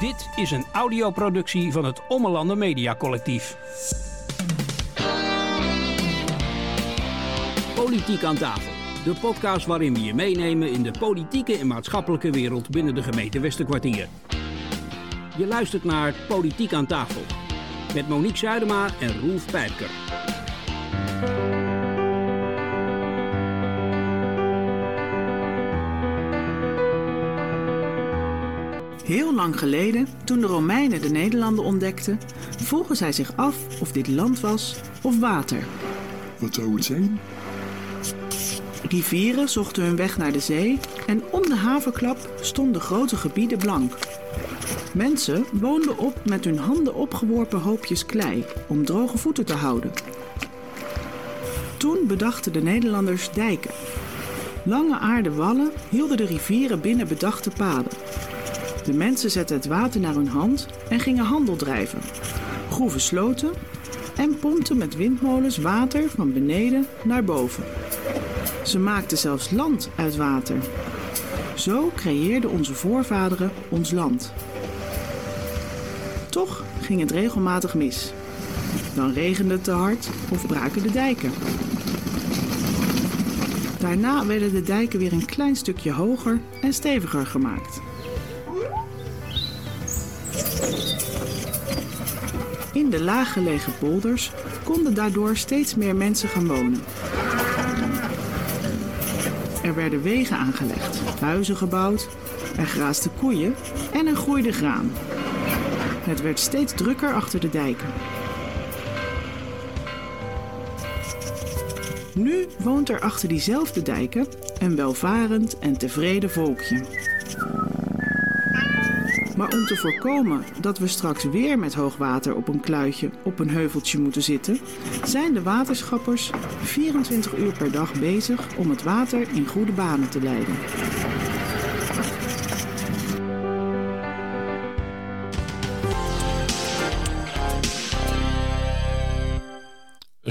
Dit is een audioproductie van het Ommelanden Media Collectief. Politiek aan tafel. De podcast waarin we je meenemen in de politieke en maatschappelijke wereld binnen de gemeente Westerkwartier. Je luistert naar Politiek aan tafel. Met Monique Zuidema en Roelf Pijpker. Heel lang geleden, toen de Romeinen de Nederlanden ontdekten, vroegen zij zich af of dit land was of water. Wat zou het zijn? Rivieren zochten hun weg naar de zee en om de havenklap stonden grote gebieden blank. Mensen woonden op met hun handen opgeworpen hoopjes klei om droge voeten te houden. Toen bedachten de Nederlanders dijken. Lange aarden wallen hielden de rivieren binnen bedachte paden. De mensen zetten het water naar hun hand en gingen handel drijven. Groeven sloten en pompten met windmolens water van beneden naar boven. Ze maakten zelfs land uit water. Zo creëerden onze voorvaderen ons land. Toch ging het regelmatig mis. Dan regende het te hard of braken de dijken. Daarna werden de dijken weer een klein stukje hoger en steviger gemaakt. De laaggelegen polders konden daardoor steeds meer mensen gaan wonen. Er werden wegen aangelegd, huizen gebouwd, er graasden koeien en er groeide graan. Het werd steeds drukker achter de dijken. Nu woont er achter diezelfde dijken een welvarend en tevreden volkje. Maar om te voorkomen dat we straks weer met hoogwater op een kluitje op een heuveltje moeten zitten, zijn de waterschappers 24 uur per dag bezig om het water in goede banen te leiden.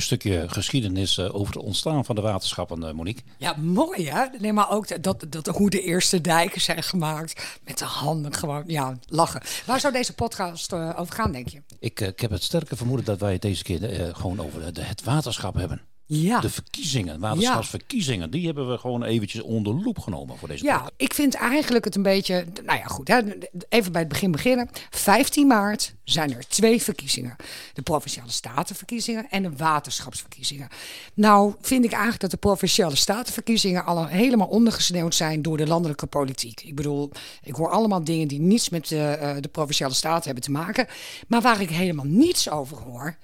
Stukje geschiedenis eh, over het ontstaan van de waterschappen, eh, Monique. Ja, mooi hè? Nee, maar ook dat, dat hoe de eerste dijken zijn gemaakt. Met de handen gewoon, ja, lachen. Waar zou deze podcast uh, over gaan, denk je? Ik, ik heb het sterke vermoeden dat wij het deze keer gewoon over de, het waterschap hebben. Ja. De verkiezingen, waterschapsverkiezingen, die hebben we gewoon eventjes onder loep genomen voor deze Ja, podcast. ik vind eigenlijk het een beetje, nou ja goed, hè, even bij het begin beginnen. 15 maart zijn er twee verkiezingen. De Provinciale Statenverkiezingen en de Waterschapsverkiezingen. Nou vind ik eigenlijk dat de Provinciale Statenverkiezingen al helemaal ondergesneeuwd zijn door de landelijke politiek. Ik bedoel, ik hoor allemaal dingen die niets met de, de Provinciale Staten hebben te maken. Maar waar ik helemaal niets over hoor,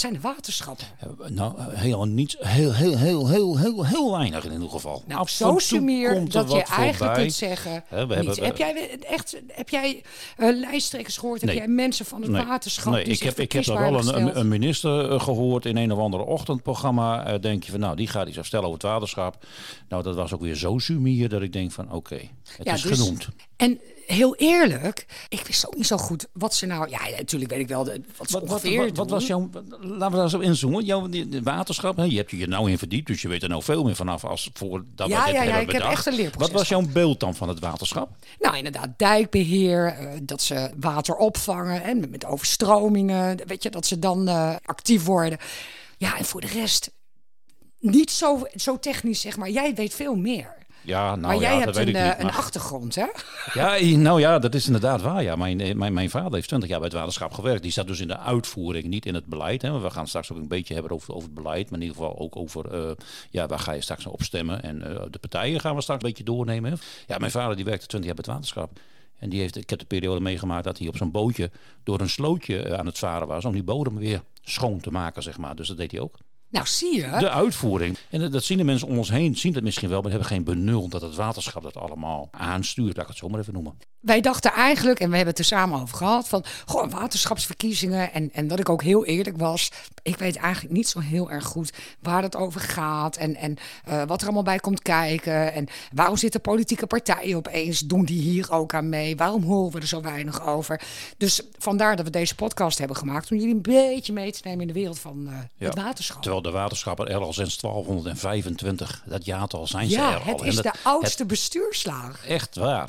zijn de waterschappen. Nou, helemaal niet. Heel, heel, heel, heel, heel, heel weinig in ieder geval. Nou, Af zo sumier dat je eigenlijk kunt zeggen. He, we hebben, heb jij echt, heb jij uh, lijsttrekkers gehoord? Nee. Heb jij mensen van het nee. waterschap? Nee, ik heb, ik heb daar wel een, een minister uh, gehoord in een of ander ochtendprogramma. Uh, denk je van, nou, die gaat iets stellen over het waterschap. Nou, dat was ook weer zo sumier dat ik denk van, oké, het Ja, is dus- genoemd. En heel eerlijk, ik wist ook niet zo goed wat ze nou... Ja, natuurlijk weet ik wel de, wat Wat, wat, ongeveer wat, wat doen. was jouw, laten we daar zo inzoomen. Jouw waterschap, hè, je hebt je er nou in verdiept, dus je weet er nou veel meer vanaf als voor dat Ja, we dit ja, ja, hebben ik heb echt een leerproces Wat was jouw beeld dan van het waterschap? Nou, inderdaad, dijkbeheer, eh, dat ze water opvangen en met, met overstromingen, weet je, dat ze dan eh, actief worden. Ja, en voor de rest niet zo, zo technisch, zeg maar. Jij weet veel meer. Ja, nou maar ja, jij dat hebt weet een, ik eh, niet. een maar- achtergrond, hè? Ja, nou ja, dat is inderdaad waar. Ja. Mijn, eh, mijn, mijn vader heeft 20 jaar bij het waterschap gewerkt. Die staat dus in de uitvoering, niet in het beleid. Hè. We gaan straks ook een beetje hebben over, over het beleid. Maar in ieder geval ook over, eh, ja, waar ga je straks op stemmen. En eh, de partijen gaan we straks een beetje doornemen. Hè. Ja, mijn vader die werkte 20 jaar bij het waterschap. En die heeft, ik heb de periode meegemaakt dat hij op zo'n bootje door een slootje eh, aan het varen was. Om die bodem weer schoon te maken, zeg maar. Dus dat deed hij ook. Nou, zie je. De uitvoering. En dat- zien de mensen om ons heen, zien dat misschien wel, maar hebben geen benul dat het waterschap dat allemaal aanstuurt. Laat ik het zo maar even noemen. Wij dachten eigenlijk, en we hebben het er samen over gehad, van gewoon waterschapsverkiezingen. En, en dat ik ook heel eerlijk was. Ik weet eigenlijk niet zo heel erg goed waar het over gaat. En, en eh, wat er allemaal bij komt kijken. En waarom zitten politieke partijen opeens? Doen die hier ook aan mee? Waarom horen we er zo weinig over? Dus vandaar dat we deze podcast hebben gemaakt. Om jullie een beetje mee te nemen in de wereld van eh, Ja, het waterschap. Terwijl de waterschappen er al sinds 1225, dat jaartal zijn ze ja, er al. het En is de oudste bestuurslaag. Echt waar.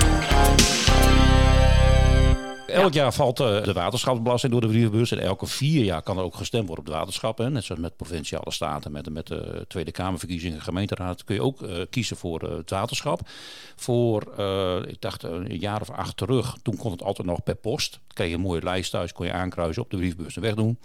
elk jaar valt eh, de waterschapsbelasting door de brievenbus. En elke vier jaar kan er ook gestemd worden op de waterschappen. Net zoals met provinciale staten, met, met de Tweede Kamerverkiezingen, gemeenteraad. Kun je ook eh, kiezen voor het waterschap. Voor, ik dacht een jaar of acht terug, toen kon het altijd nog per post. Dan kreeg je een mooie lijst thuis, kon je aankruisen op de brievenbus en wegdoen.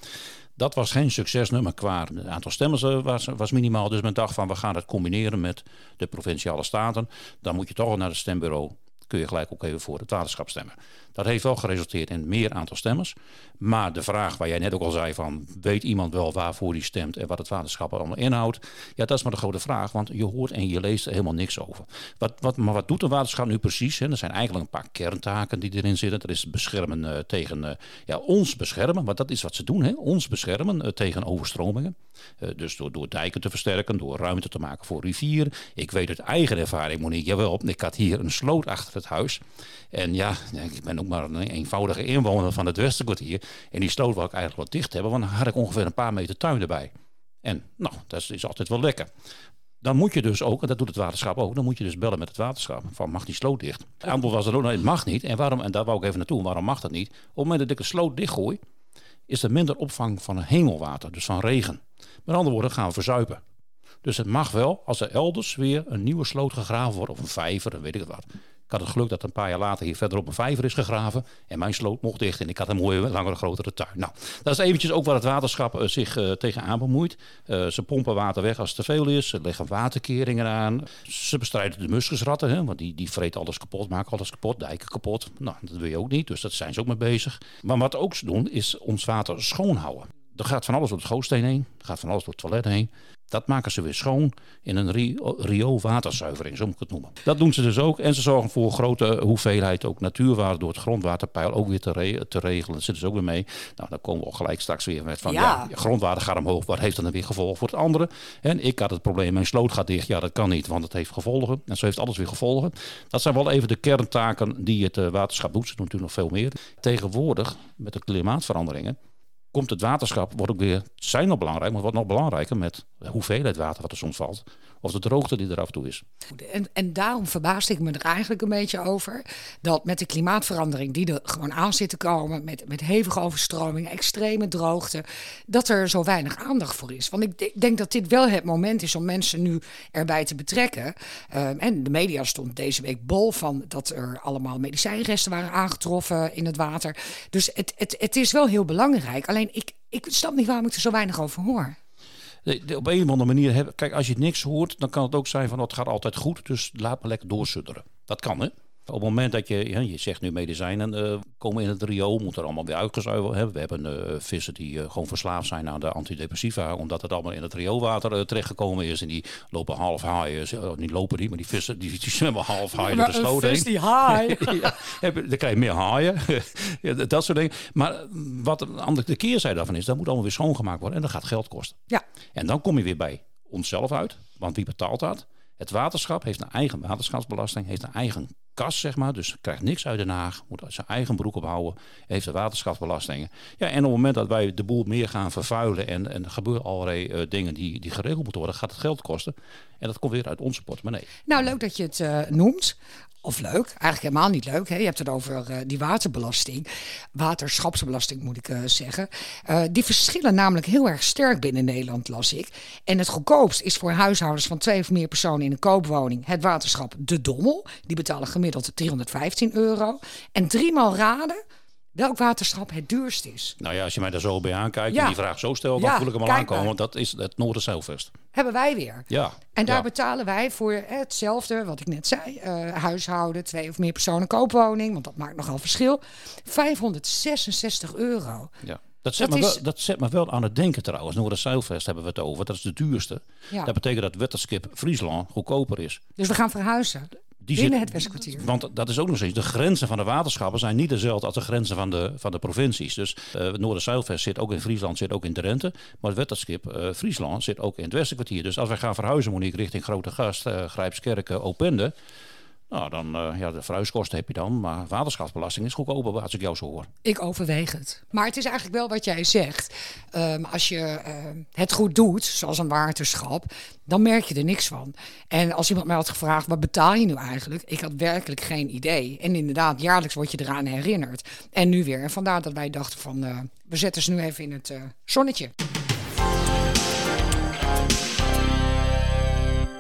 Dat was geen succesnummer qua het aantal stemmen was, was minimaal. Dus men dacht van we gaan het combineren met de provinciale staten. Dan moet je toch naar het stembureau kun je gelijk ook even voor het waterschap stemmen. Dat heeft wel geresulteerd in meer aantal stemmers. Maar de vraag waar jij net ook al zei van... weet iemand wel waarvoor die stemt en wat het waterschap allemaal inhoudt? Ja, dat is maar de grote vraag, want je hoort en je leest er helemaal niks over. Wat, wat, maar wat doet een waterschap nu precies? Er zijn eigenlijk een paar kerntaken die erin zitten. Dat is beschermen uh, tegen... Uh, ja, ons beschermen, want dat is wat ze doen. Hè? Ons beschermen uh, tegen overstromingen. dus door, door dijken te versterken, door ruimte te maken voor rivieren. Ik weet uit eigen ervaring, Monique, jawel, ik had hier een sloot achter het huis. En ja, ik ben ook maar een eenvoudige inwoner van het Westerkwartier. En die sloot wil ik eigenlijk wat dicht hebben, want dan had ik ongeveer een paar meter tuin erbij. En nou, dat is altijd wel lekker. Dan moet je dus ook, en dat doet het waterschap ook, dan moet je dus bellen met het waterschap. Van mag die sloot dicht? Het was er ook, nee, het mag niet. En, waarom, en daar wou ik even naartoe, waarom mag dat niet? Op het moment dat ik een sloot dichtgooi, is er minder opvang van hemelwater, dus van regen. Met andere woorden, gaan we verzuipen. Dus het mag wel als er elders weer een nieuwe sloot gegraven wordt, of een vijver, dan weet ik het wat. Ik had het geluk dat een paar jaar later hier verderop een vijver is gegraven. En mijn sloot mocht dicht. En ik had een mooie, langere, grotere tuin. Nou, dat is eventjes ook waar het waterschap uh, zich uh, tegenaan bemoeit. Uh, ze pompen water weg als het te veel is. Ze leggen waterkeringen aan. Ze bestrijden de muskusratten. Hè, want die, die vreten alles kapot, maken alles kapot. Dijken kapot. Nou, dat wil je ook niet. Dus daar zijn ze ook mee bezig. Maar wat ook ze doen, is ons water schoonhouden. Er gaat van alles door het schoorsteen heen. Er gaat van alles door het toilet heen. Dat maken ze weer schoon in een rioolwaterzuivering, zo moet ik het noemen. Dat doen ze dus ook. En ze zorgen voor grote hoeveelheid ook natuurwater door het grondwaterpeil ook weer te, re te regelen. Dat zitten ze ook weer mee. Nou, dan komen we gelijk straks weer met van ja. grondwater gaat omhoog. Wat heeft dan weer gevolgen voor het andere? En ik had het probleem, mijn sloot gaat dicht. Ja, dat kan niet, want het heeft gevolgen. En zo heeft alles weer gevolgen. Dat zijn wel even de kerntaken die het uh, waterschap doet. Ze doen natuurlijk nog veel meer. Tegenwoordig, met de klimaatveranderingen, komt het waterschap, wordt ook weer, zijn nog belangrijk, maar wordt nog belangrijker met hoeveelheid water wat er soms valt. Of de droogte die er af en toe is. En, en daarom verbaasde ik me er eigenlijk een beetje over. Dat met de klimaatverandering die er gewoon aan zit te komen. Met, met hevige overstromingen, extreme droogte. Dat er zo weinig aandacht voor is. Want ik denk dat dit wel het moment is om mensen nu erbij te betrekken. Um, en de media stond deze week bol van dat er allemaal medicijnresten waren aangetroffen in het water. Dus het, het, het is wel heel belangrijk. Alleen ik, ik snap niet waarom ik er zo weinig over hoor op een of andere manier, heb, kijk, als je niks hoort, dan kan het ook zijn van, het gaat altijd goed, dus laat me lekker doorsudderen. Dat kan, hè? Op het moment dat je, ja, je zegt nu medicijnen uh, komen in het riool, moet er allemaal weer uitgezuiverd hebben. We hebben uh, vissen die uh, gewoon verslaafd zijn aan de antidepressiva, omdat het allemaal in het rioolwater terechtgekomen is. En die lopen half haaien, niet lopen die, maar die vissen die, die zwemmen half haaien door de sloot heen. die haai. ja, dan krijg je meer haaien, ja, dat soort dingen. Maar wat de keerzijde daarvan is, dat moet allemaal weer schoongemaakt worden en dat gaat geld kosten. Ja. En dan kom je weer bij onszelf uit, want wie betaalt dat? Het waterschap heeft een eigen waterschapsbelasting, heeft een eigen kas, zeg maar. Dus krijgt niks uit Den Haag, moet zijn eigen broek ophouden, heeft de waterschapsbelastingen. Ja, en op het moment dat wij de boel meer gaan vervuilen en, en er gebeuren allerlei uh, dingen die, die geregeld moeten worden, gaat het geld kosten. En dat komt weer uit onze portemonnee. Nou, leuk dat je het uh, noemt. Of leuk, eigenlijk helemaal niet leuk. Hè? Je hebt het over uh, die waterbelasting. Waterschapsbelasting moet ik uh, zeggen. Uh, die verschillen namelijk heel erg sterk binnen Nederland, las ik. En het goedkoopst is voor huishoudens van twee of meer personen in een koopwoning het waterschap De Dommel. Die betalen gemiddeld 315 euro. En driemaal raden welk waterschap het duurst is. Nou ja, als je mij daar zo bij aankijkt ja. en die vraag zo stelt, dan voel ik hem al aankomen. Want dat is het Noorderzeilvest. Hebben wij weer. Ja. En daar ja. betalen wij voor hetzelfde, wat ik net zei. Uh, huishouden, twee of meer personen koopwoning, want dat maakt nogal verschil. 566 euro. Ja. Dat zet, dat, me is... wel, dat zet me wel aan het denken trouwens. Noorderzeilvest hebben we het over. Dat is de duurste. Ja. Dat betekent dat Wetterskip Friesland goedkoper is. Dus we gaan verhuizen. Die Binnen zit, het Westkwartier. Want dat is ook nog eens. De grenzen van de waterschappen zijn niet dezelfde als de grenzen van de, van de provincies. Dus uh, Noorderzeilvest zit ook in Friesland, zit ook in Drenthe. Maar het wetterskip uh, Friesland zit ook in het Westenkwartier. Dus als wij gaan verhuizen, Monique, richting Grote Gast, uh, Grijpskerken, Opende. Nou, dan uh, ja, de verhuiskosten heb je dan, maar waterschapsbelasting is goedkoper als ik jou zo hoor. Ik overweeg het. Maar het is eigenlijk wel wat jij zegt. Um, als je uh, het goed doet, zoals een waterschap, dan merk je er niks van. En als iemand mij had gevraagd, wat betaal je nu eigenlijk? Ik had werkelijk geen idee. En inderdaad, jaarlijks word je eraan herinnerd. En nu weer. En vandaar dat wij dachten van, uh, we zetten ze nu even in het zonnetje.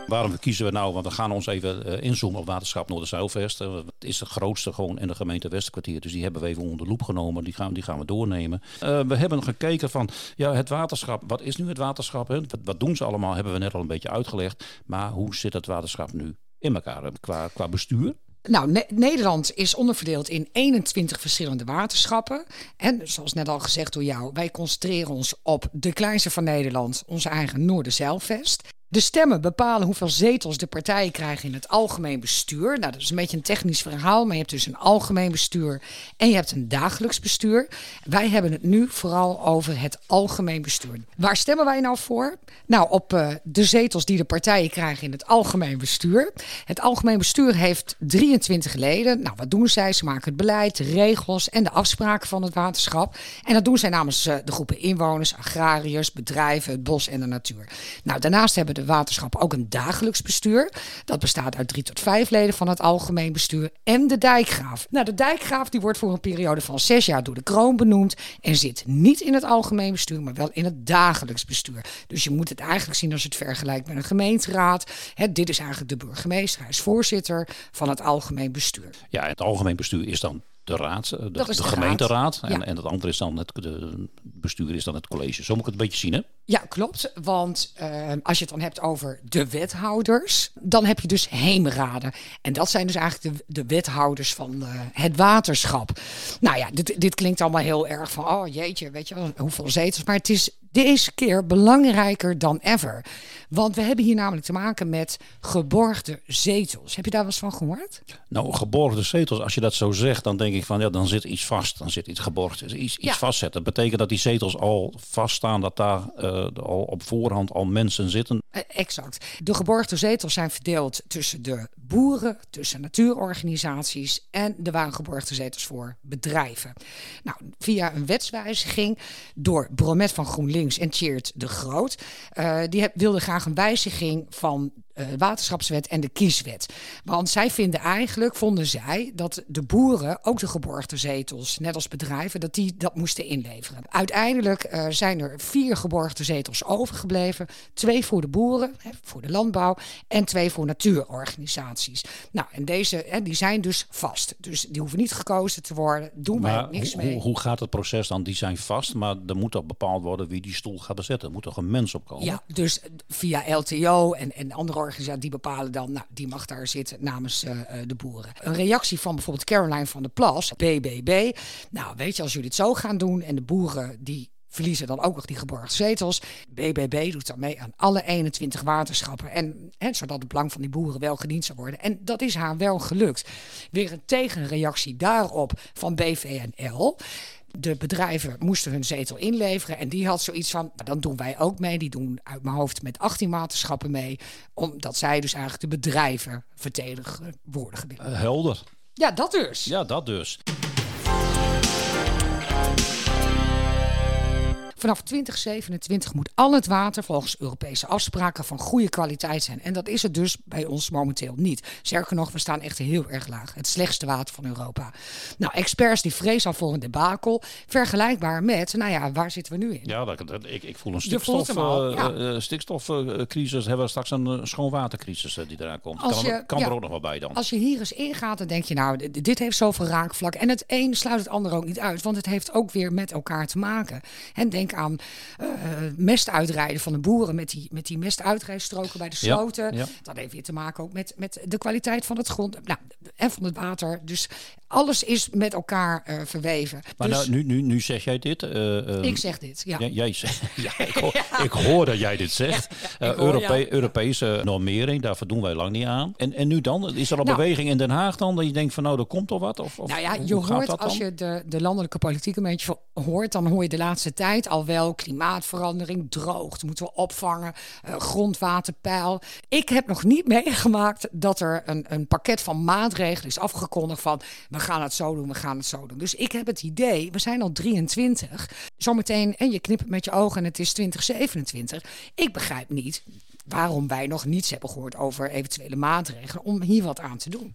Waarom kiezen we nou? Want we gaan ons even uh, inzoomen op waterschap Noorderzuilvest. Uh, het is de grootste gewoon in de gemeente Westerkwartier. Dus die hebben we even onder de loep genomen. Die gaan, die gaan we doornemen. Uh, we hebben gekeken van ja, het waterschap. Wat is nu het waterschap? Hè? Wat, doen ze allemaal? Hebben we net al een beetje uitgelegd. Maar hoe zit het waterschap nu in elkaar qua, qua bestuur? Nou, ne Nederland is onderverdeeld in 21 verschillende waterschappen. En zoals net al gezegd door jou, wij concentreren ons op de kleinste van Nederland, onze eigen Noorderzeilvest. De stemmen bepalen hoeveel zetels de partijen krijgen in het algemeen bestuur. Nou, dat is een beetje een technisch verhaal, maar je hebt dus een algemeen bestuur en je hebt een dagelijks bestuur. Wij hebben het nu vooral over het algemeen bestuur. Waar stemmen wij nou voor? Nou, op uh, de zetels die de partijen krijgen in het algemeen bestuur. Het algemeen bestuur heeft 23 leden. Nou, wat doen zij? Ze maken het beleid, de regels en de afspraken van het waterschap. En dat doen zij namens uh, de groepen inwoners, agrariërs, bedrijven, het bos en de natuur. Nou, daarnaast hebben de waterschappen ook een dagelijks bestuur. Dat bestaat uit drie tot vijf leden van het algemeen bestuur en de dijkgraaf. Nou, de dijkgraaf die wordt voor een periode van zes jaar door de kroon benoemd en zit niet in het algemeen bestuur, maar wel in het dagelijks bestuur. Dus je moet het eigenlijk zien als het vergelijkt met een gemeenteraad. Dit is eigenlijk de burgemeester, hij is voorzitter van het algemeen bestuur. Ja, het algemeen bestuur is dan de raad, de, de, de, gemeenteraad. En, ja. en het andere is dan het de bestuur is dan het college. Zo moet ik het een beetje zien, hè? Ja, klopt. Want uh, als je het dan hebt over de wethouders, dan heb je dus heemraden. En dat zijn dus eigenlijk de, de wethouders van uh, het waterschap. Nou ja, dit, dit klinkt allemaal heel erg van, oh jeetje, weet je hoeveel zetels. Maar het is deze keer belangrijker dan ever. Want we hebben hier namelijk te maken met geborgde zetels. Heb je daar wel eens van gehoord? Nou, geborgde zetels, als je dat zo zegt, dan denk ik van ja, dan zit iets vast. Dan zit iets geborgd. Iets, iets ja. Dat betekent dat die zetels al vaststaan, dat daar uh, al op voorhand al mensen zitten. Uh, exact. De geborgde zetels zijn verdeeld tussen de boeren, tussen natuurorganisaties en de waren geborgde zetels voor bedrijven. Nou, via een wetswijziging door Bromet van GroenLinks en Tjeerd de Groot. Uh, die wilde graag een wijziging van uh, waterschapswet en de kieswet. Want zij vinden eigenlijk, vonden zij, dat de boeren ook de geborgde zetels, net als bedrijven, dat die dat moesten inleveren. Uiteindelijk uh, zijn er vier geborgde zetels overgebleven. Twee voor de boeren, hè, voor de landbouw, en twee voor natuurorganisaties. Nou, en deze hè, die zijn dus vast. Dus die hoeven niet gekozen te worden. Doen wij maar niks hoe, mee. Hoe, hoe gaat het proces dan? Die zijn vast, maar er moet toch bepaald worden wie die stoel gaat bezetten. Er moet toch een mens op komen? Ja, dus via LTO en, en andere die bepalen dan, nou, die mag daar zitten namens uh, de boeren. Een reactie van bijvoorbeeld Caroline van der Plas, BBB. Nou, weet je, als jullie het zo gaan doen en de boeren die verliezen dan ook nog die geborgde zetels. BBB doet dan mee aan alle 21 waterschappen. En, en zodat het belang van die boeren wel gediend zou worden. En dat is haar wel gelukt. Weer een tegenreactie daarop van BVNL de bedrijven moesten hun zetel inleveren. En die had zoiets van, maar dan doen wij ook mee. Die doen uit mijn hoofd met 18 waterschappen mee. Omdat zij dus eigenlijk de bedrijven vertedigen worden. Uh, helder. Ja, dat dus. Ja, dat dus. Vanaf 2027 moet al het water volgens Europese afspraken van goede kwaliteit zijn. En dat is het dus bij ons momenteel niet. Sterker nog, we staan echt heel erg laag. Het slechtste water van Europa. Nou, experts die vrezen al voor een debakel. Vergelijkbaar met, nou ja, waar zitten we nu in? Ja, dat, dat, ik, ik voel een stikstof, uh, ja. uh, stikstofcrisis. Hebben we straks een schoonwatercrisis die eraan komt. Als kan, je, kan ja, er ook nog wel bij dan. Als je hier eens ingaat, dan denk je, nou, dit heeft zoveel raakvlak. En het een sluit het ander ook niet uit. Want het heeft ook weer met elkaar te maken. En denk aan uh, mestuitrijden van de boeren met die, met die mestuitrijstroken bij de sloten. Ja, ja. Dat heeft weer te maken ook met, met de kwaliteit van het grond nou, en van het water. Dus alles is met elkaar uh, verweven. Maar dus, nou, nu, nu, nu zeg jij dit. Uh, ik zeg dit, ja. jij zegt, ja, ik, hoor, ik, hoor, dat jij dit zegt. Europe Europese normering, daar doen wij lang niet aan. En, en nu dan? Is er al nou, beweging in Den Haag dan? Dat je denkt van nou, er komt toch wat? Of, of nou ja, je hoort als je de, de landelijke politiek een beetje hoort, dan hoor je de laatste tijd wel klimaatverandering, droogt, moeten we opvangen, uh, grondwaterpeil. Ik heb nog niet meegemaakt dat er een, een pakket van maatregelen is afgekondigd van we gaan het zo doen, we gaan het zo doen. Dus ik heb het idee, we zijn al 23, zometeen en je knipt met je ogen en het is 2027. Ik begrijp niet waarom wij nog niets hebben gehoord over eventuele maatregelen om hier wat aan te doen.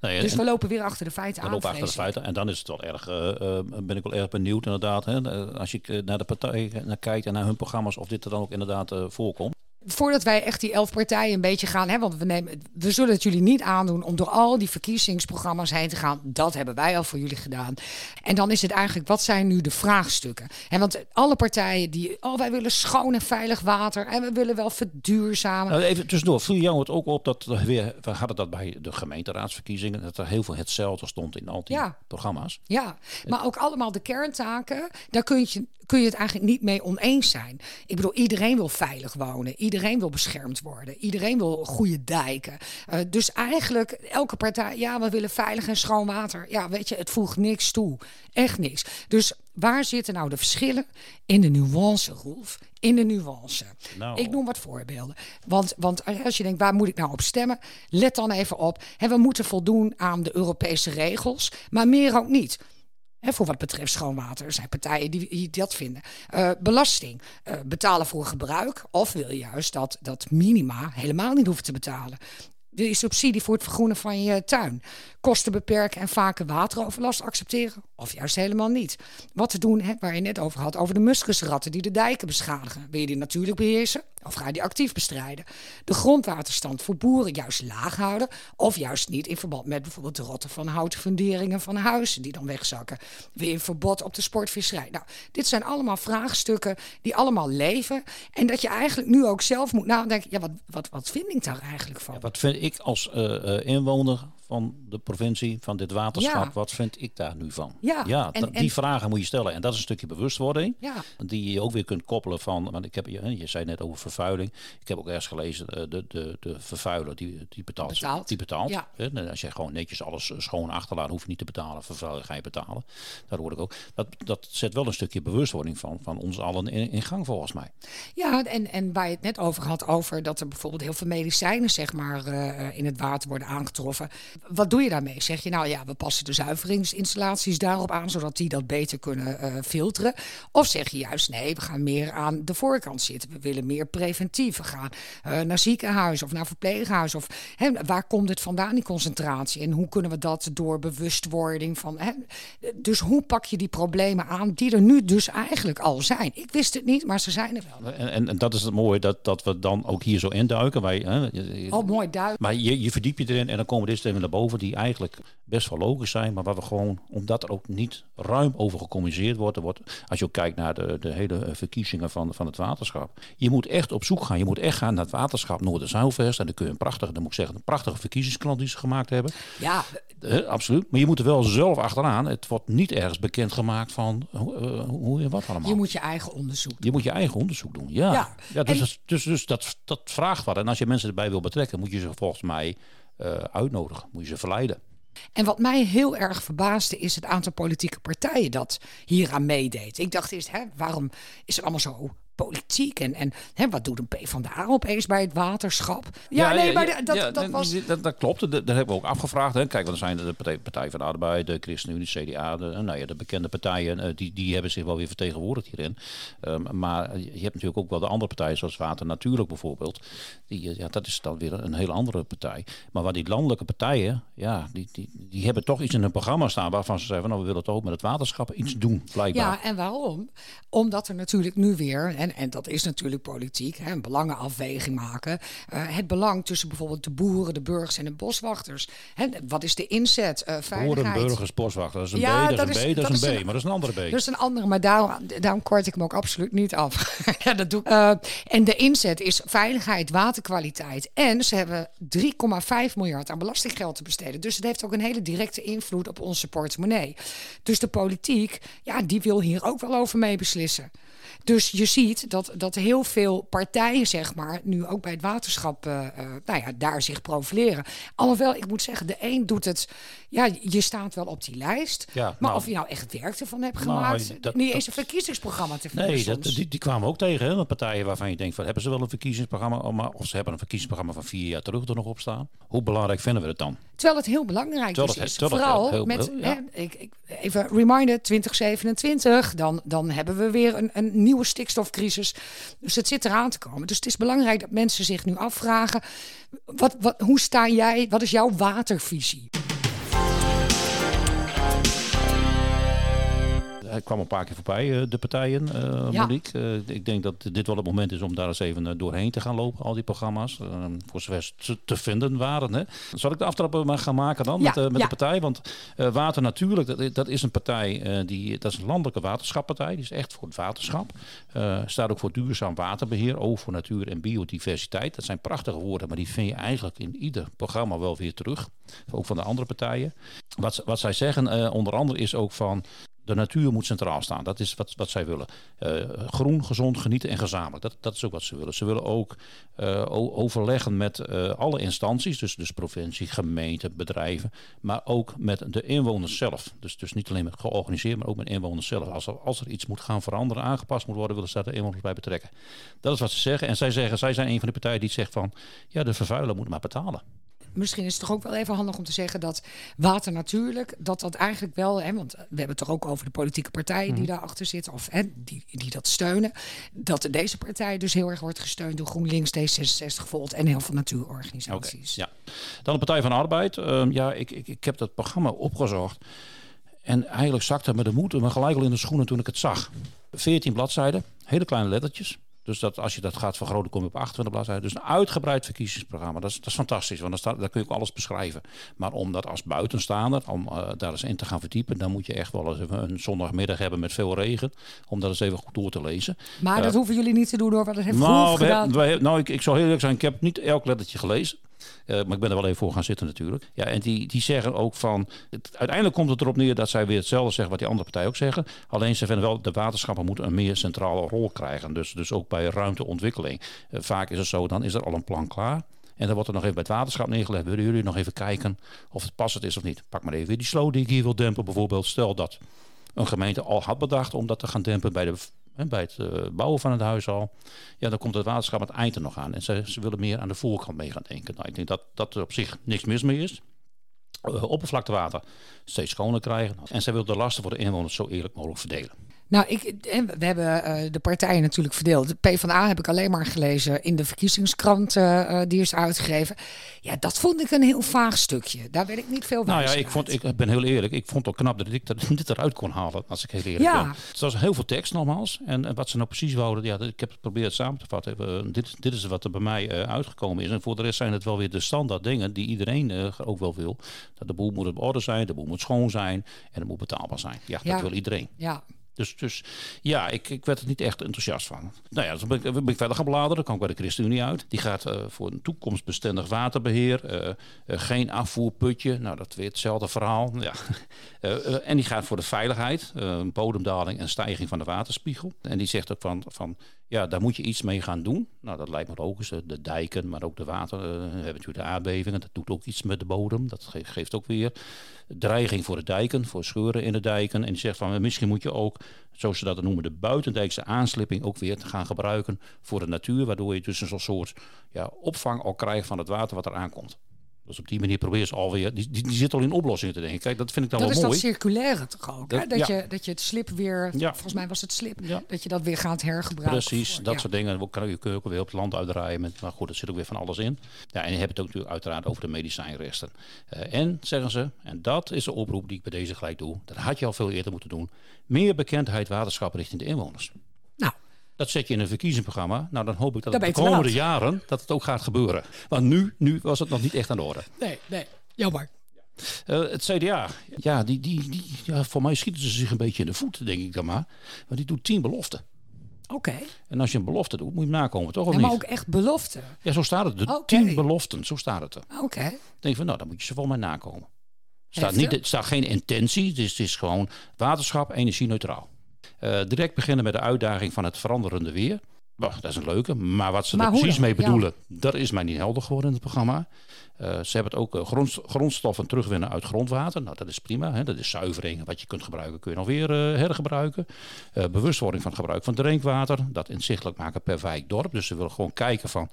Dus we lopen weer achter de feiten aan. We lopen achter de feiten. En dan is het wel erg, uh, ben ik wel erg benieuwd inderdaad. Hè, als je naar de partij naar kijkt en naar hun programma's, of dit er dan ook inderdaad uh, voorkomt voordat wij echt die elf partijen een beetje gaan, hè, want we, nemen, we zullen het jullie niet aandoen om door al die verkiezingsprogramma's heen te gaan. Dat hebben wij al voor jullie gedaan. En dan is het eigenlijk, wat zijn nu de vraagstukken? En want alle partijen die, oh wij willen schoon en veilig water en we willen wel verduurzamen. Nou, even tussendoor, viel jou het ook op dat weer, we hadden dat bij de gemeenteraadsverkiezingen, dat er heel veel hetzelfde stond in al die programma's. Ja, maar ook allemaal de kerntaken, daar kun je kun je het eigenlijk niet mee oneens zijn. Ik bedoel, iedereen wil veilig wonen. Iedereen wil beschermd worden. Iedereen wil goede dijken. Uh, dus eigenlijk, elke partij, ja, we willen veilig en schoon water. Ja, weet je, het voegt niks toe. Echt niks. Dus waar zitten nou de verschillen? In de nuance, Rolf. In de nuance. Nou. Ik noem wat voorbeelden. Want, want als je denkt, waar moet ik nou op stemmen? Let dan even op. we moeten voldoen aan de Europese regels, maar meer ook niet voor wat betreft schoonwater. Er zijn partijen die, dat vinden. Uh, belasting. Uh, betalen voor gebruik. Of wil je juist dat, dat minima helemaal niet hoeft te betalen. Wil je subsidie voor het vergroenen van je tuin? Kosten beperken en vaker wateroverlast accepteren? Of juist helemaal niet? Wat te doen, hè, waar je net over had, over de muskusratten die de dijken beschadigen. Wil je die natuurlijk beheersen? Of ga je die actief bestrijden? De grondwaterstand voor boeren juist laag houden? Of juist niet in verband met bijvoorbeeld de rotten van houten funderingen van huizen die dan wegzakken? Je een verbod op de sportvisserij? Nou, dit zijn allemaal vraagstukken die allemaal leven. En dat je eigenlijk nu ook zelf moet nadenken, ja, wat, wat, wat vind ik daar eigenlijk van? Wat vind ik als uh, inwoner van de provincie, van dit waterschap, wat vind ik daar nu van? Ja, ja en, die vragen moet je stellen. En dat is een stukje bewustwording, ja. die je ook weer kunt koppelen van, want ik heb, je, je zei net over vervuiling. Ik heb ook ergens gelezen, eh, de, de, de vervuiler, die, die betaalt. betaalt. Die betaalt. Ja. Als je gewoon netjes alles schoon achterlaat, hoef je niet te betalen. Vervuiler ga je betalen. Daar hoor ik ook. Dat, dat zet wel een stukje bewustwording van, van ons allen in, in gang, volgens mij. Ja, en, en waar je het net over had, over dat er bijvoorbeeld heel veel medicijnen, zeg maar, uh, in het water worden aangetroffen. Wat doe je daarmee? Zeg je nou ja, we passen de zuiveringsinstallaties daarop aan, zodat die dat beter kunnen uh, filteren? Of zeg je juist nee, we gaan meer aan de voorkant zitten. We willen meer preventief. We gaan uh, naar ziekenhuis of naar verpleeghuis. Of hè, waar komt het vandaan, die concentratie? En hoe kunnen we dat door bewustwording van. Hè? Dus hoe pak je die problemen aan die er nu dus eigenlijk al zijn? Ik wist het niet, maar ze zijn er wel. En, en, en dat is het mooie dat, dat we dan ook hier zo induiken. Wij, hè, oh, mooi duiken. Maar je, je verdiep je erin en dan komen dit stemmen naar boven die eigenlijk best wel logisch zijn, maar waar we gewoon, omdat er ook niet ruim over gecommuniceerd wordt, er wordt als je ook kijkt naar de, de hele eh, verkiezingen van, van het waterschap, je moet echt op zoek gaan. Je moet echt gaan naar het waterschap Noorder-Zuilvest en dan kun je een prachtige, dan moet ik zeggen, een prachtige verkiezingsklant die ze gemaakt hebben. Ja, uh, absoluut. Maar je moet er wel zelf achteraan. Het wordt niet ergens bekendgemaakt van uh, hoe en wat allemaal. Je moet je eigen onderzoek doen. Je moet je eigen onderzoek doen, ja. ja. dus, dus, dus dat, dat vraagt wat. En als je mensen erbij wil betrekken, moet je ze volgens mij uitnodigen. Moet je ze verleiden. En wat mij heel erg verbaasde is het aantal politieke partijen dat hieraan meedeed. Ik dacht eerst, hè, waarom is het allemaal zo politiek. En, en hè, wat doet een PvdA opeens bij het waterschap? Ja, nee, maar dat, dat, was... Dat, dat klopt, dat, dat, hebben we ook afgevraagd. Hè. Kijk, want er zijn de Partij, Partij van de Arbeid, de ChristenUnie, CDA, de, nou ja, de bekende partijen, eh, die, die hebben zich wel weer vertegenwoordigd hierin. Um, maar je hebt natuurlijk ook wel de andere partijen, zoals Water Natuurlijk bijvoorbeeld. Die, ja, dat is dan weer een hele andere partij. Maar waar die landelijke partijen, ja, die, die, die hebben toch iets in hun programma staan waarvan ze zeggen, nou, we willen toch ook met het waterschap iets doen, blijkbaar. Ja, en waarom? Omdat er natuurlijk nu weer, En, en dat is natuurlijk politiek, hè, een belangenafweging maken. Uh, het belang tussen bijvoorbeeld de boeren, de burgers en de boswachters. Hè, wat is de inzet? Uh, veiligheid. Boeren, burgers, boswachters. Dat is een ja, B, dat, dat is een B, dat, is een B, maar dat is een andere B. Dat is een andere, maar daarom, daarom kort ik hem ook absoluut niet af. ja, dat doe ik. Uh, en de inzet is veiligheid, waterkwaliteit. En ze hebben 3,5 miljard aan belastinggeld te besteden. Dus het heeft ook een hele directe invloed op onze portemonnee. Dus de politiek, ja, die wil hier ook wel over mee beslissen. Dus je ziet dat, dat heel veel partijen, zeg maar, nu ook bij het waterschap, uh, uh, nou ja, daar zich profileren. Alhoewel, ik moet zeggen, de een doet het, ja, je staat wel op die lijst. Ja, maar nou, of je nou echt werk ervan hebt nou, gemaakt, dat, niet eens een verkiezingsprogramma te vinden. Nee, dat, die, die, kwamen ook tegen, hè, partijen waarvan je denkt, van, hebben ze wel een verkiezingsprogramma, maar of ze hebben een verkiezingsprogramma van vier jaar terug er nog op staan. Hoe belangrijk vinden we het dan? Terwijl het heel belangrijk dus is. Vooral heel, met, heel, ja. hè, ik, ik, even reminder, 2027, dan, dan hebben we weer een, een nieuwe stikstofcrisis. Dus het zit eraan te komen. Dus het is belangrijk dat mensen zich nu afvragen: wat, wat, hoe sta jij? Wat is jouw watervisie? Hij kwam een paar keer voorbij, eh, de partijen, uh, ja. Monique. Uh, ik denk dat dit wel het moment is om daar eens even doorheen te gaan lopen, al die programma's. voor zover ze te vinden waren. Hè. Zal ik de aftrap maar gaan maken dan ja, met, met de partij? Want Water Natuurlijk, dat, dat, is een partij, die, dat is een landelijke waterschappartij. Die is echt voor het waterschap. staat ook voor duurzaam waterbeheer, oog voor natuur en biodiversiteit. Dat zijn prachtige woorden, maar die vind je eigenlijk in ieder programma wel weer terug. Ook van de andere partijen. Wat, wat zij zeggen onder andere is ook van de natuur moet centraal staan. Dat is wat, wat zij willen. Uh, groen, gezond, genieten en gezamenlijk. Dat, dat is ook wat ze willen. Ze willen ook uh, overleggen met uh, alle instanties. Dus, dus provincie, gemeente, bedrijven. Maar ook met de inwoners zelf. Dus, dus niet alleen met georganiseerd, maar ook met inwoners zelf. Als er, als er iets moet gaan veranderen, aangepast moet worden, willen ze daar de inwoners bij betrekken. Dat is wat ze zeggen. En zij zeggen, zij zijn een van de partijen die zegt van... ja, de vervuiler moet maar betalen misschien is het toch ook wel even handig om te zeggen dat water natuurlijk, dat dat eigenlijk wel, hè, want we hebben het toch ook over de politieke partijen die mhm. daarachter zitten, of hè, die, die dat steunen, dat deze partij dus heel erg wordt gesteund door GroenLinks, D66, Volt en heel veel natuurorganisaties. Okay, ja. Dan de Partij van de Arbeid. Uh, ja, ik, ik, ik heb dat programma opgezocht. En eigenlijk zakte me de moed me gelijk al in de schoenen toen ik het zag. 14 bladzijden, hele kleine lettertjes. Dus dat als je dat gaat vergroten, kom je op 28 bladzijden. Dus een uitgebreid verkiezingsprogramma. Dat is, dat is fantastisch, want staat, daar kun je ook alles beschrijven. Maar om dat als buitenstaander, om uh, daar eens in te gaan verdiepen, dan moet je echt wel eens een zondagmiddag hebben met veel regen. Om dat eens even goed door te lezen. Maar dat uh, hoeven jullie niet te doen door wat het heeft nou, gedaan. We, nou, ik, ik zou heel eerlijk zijn, ik heb niet elk lettertje gelezen. Uh, maar ik ben er wel even voor gaan zitten natuurlijk. Ja, en die, die zeggen ook van... Uiteindelijk komt het erop neer dat zij weer hetzelfde zeggen wat die andere partijen ook zeggen. Alleen ze vinden wel de waterschappen moeten een meer centrale rol krijgen. Dus, dus ook bij ruimteontwikkeling. Uh, vaak is het zo, dan is er al een plan klaar. En dan wordt er nog even bij het waterschap neergelegd. Willen jullie nog even kijken of het passend is of niet? Pak maar even die sloot die ik hier wil dempen bijvoorbeeld. Stel dat een gemeente al had bedacht om dat te gaan dempen bij de bij het uh, bouwen van het huis al. Ja, dan komt het waterschap het eind er nog aan. En ze, ze willen meer aan de voorkant mee gaan denken. Nou, ik denk dat, dat er op zich niks mis mee is. Uh, oppervlaktewater steeds schoner krijgen. En zij willen de lasten voor de inwoners zo eerlijk mogelijk verdelen. Nou, ik, we hebben uh, de partijen natuurlijk verdeeld. De PvdA heb ik alleen maar gelezen in de verkiezingskrant uh, die is uitgegeven. Ja, dat vond ik een heel vaag stukje. Daar werd ik niet veel van. Nou ja, ik, vond, ik ben heel eerlijk. Ik vond het knap dat ik dat, dit eruit kon halen, als ik heel eerlijk ja. ben. Het was heel veel tekst nogmaals. En, en wat ze nou precies wouden, ja, ik heb het geprobeerd samen te vatten. Uh, dit, dit is wat er bij mij uitgekomen is. En voor de rest zijn het wel weer de standaard dingen die iedereen ook wel wil. Dat de boel moet op orde zijn, de boel moet schoon zijn en het moet betaalbaar zijn. Ja, dat wil iedereen. Ja, dus, dus ja, ik, ik werd er niet echt enthousiast van. Nou ja, dan ben ik, verder gaan bladeren. Dan kwam ik bij de ChristenUnie uit. Die gaat uh, voor een toekomstbestendig waterbeheer. Uh, uh, geen afvoerputje. Nou, dat weer hetzelfde verhaal. Ja. en die gaat voor de veiligheid. bodemdaling en stijging van de waterspiegel. En die zegt ook van, van ja, daar moet je iets mee gaan doen. Nou, dat lijkt me logisch. De dijken, maar ook de water. we hebben natuurlijk de aardbevingen. Dat doet ook iets met de bodem. Dat geeft ook weer dreiging voor de dijken, voor scheuren in de dijken. En die zegt van misschien moet je ook, zoals ze dat noemen, de buitendijkse aanslipping ook weer gaan gebruiken voor de natuur. Waardoor je dus een soort ja, opvang al krijgt van het water wat er aankomt. Dus op die manier probeer ze alweer. Die, die, die zit al in oplossingen te denken. Kijk, dat vind ik dan dat wel mooi. Dat is dat circulaire toch ook? Dat, dat, je, dat je het slip weer. Ja. Volgens mij was het slip. Dat je dat weer gaat hergebruiken. Precies, dat soort dingen. Dan kan je, ook weer op het land uitdraaien. Met, maar goed, er zit ook weer van alles in. Ja, en je hebt het ook natuurlijk uiteraard over de medicijnresten. Uh, en zeggen ze, en dat is de oproep die ik bij deze gelijk doe. Dat had je al veel eerder moeten doen. Meer bekendheid waterschap richting de inwoners. Dat zet je in een verkiezingsprogramma. Nou, dan hoop ik dat het de komende jaren dat het ook gaat gebeuren. Want nu, nu was het nog niet echt aan de orde. Nee, nee. Jammer. Eh, het CDA, ja, die, die, die, ja, voor mij schieten ze zich een beetje in de voeten, denk ik dan maar. Maar die doet tien beloften. Oké. En als je een belofte doet, moet je hem nakomen, toch? Of Ja, maar niet? ook echt belofte. Ja, zo staat het. De Oké. tien beloften, zo staat het er. Oké. Dan denk van, nou, dan moet je ze volgens mij nakomen. Staat, niet, er staat geen intentie, dus het is gewoon waterschap, energie-neutraal. Eh, direct beginnen met de uitdaging van het veranderende weer. Bah, dat is een leuke, maar wat ze Maar er precies dan? mee Ja. bedoelen, dat is mij niet helder geworden in het programma. Eh, ze hebben het ook eh, grond, grondstoffen terugwinnen uit grondwater. Nou, dat is prima. Hè? Dat is zuivering. Wat je kunt gebruiken, kun je nog weer hergebruiken. Bewustwording van het gebruik van drinkwater. Dat inzichtelijk maken per wijk, dorp. Dus ze willen gewoon kijken van...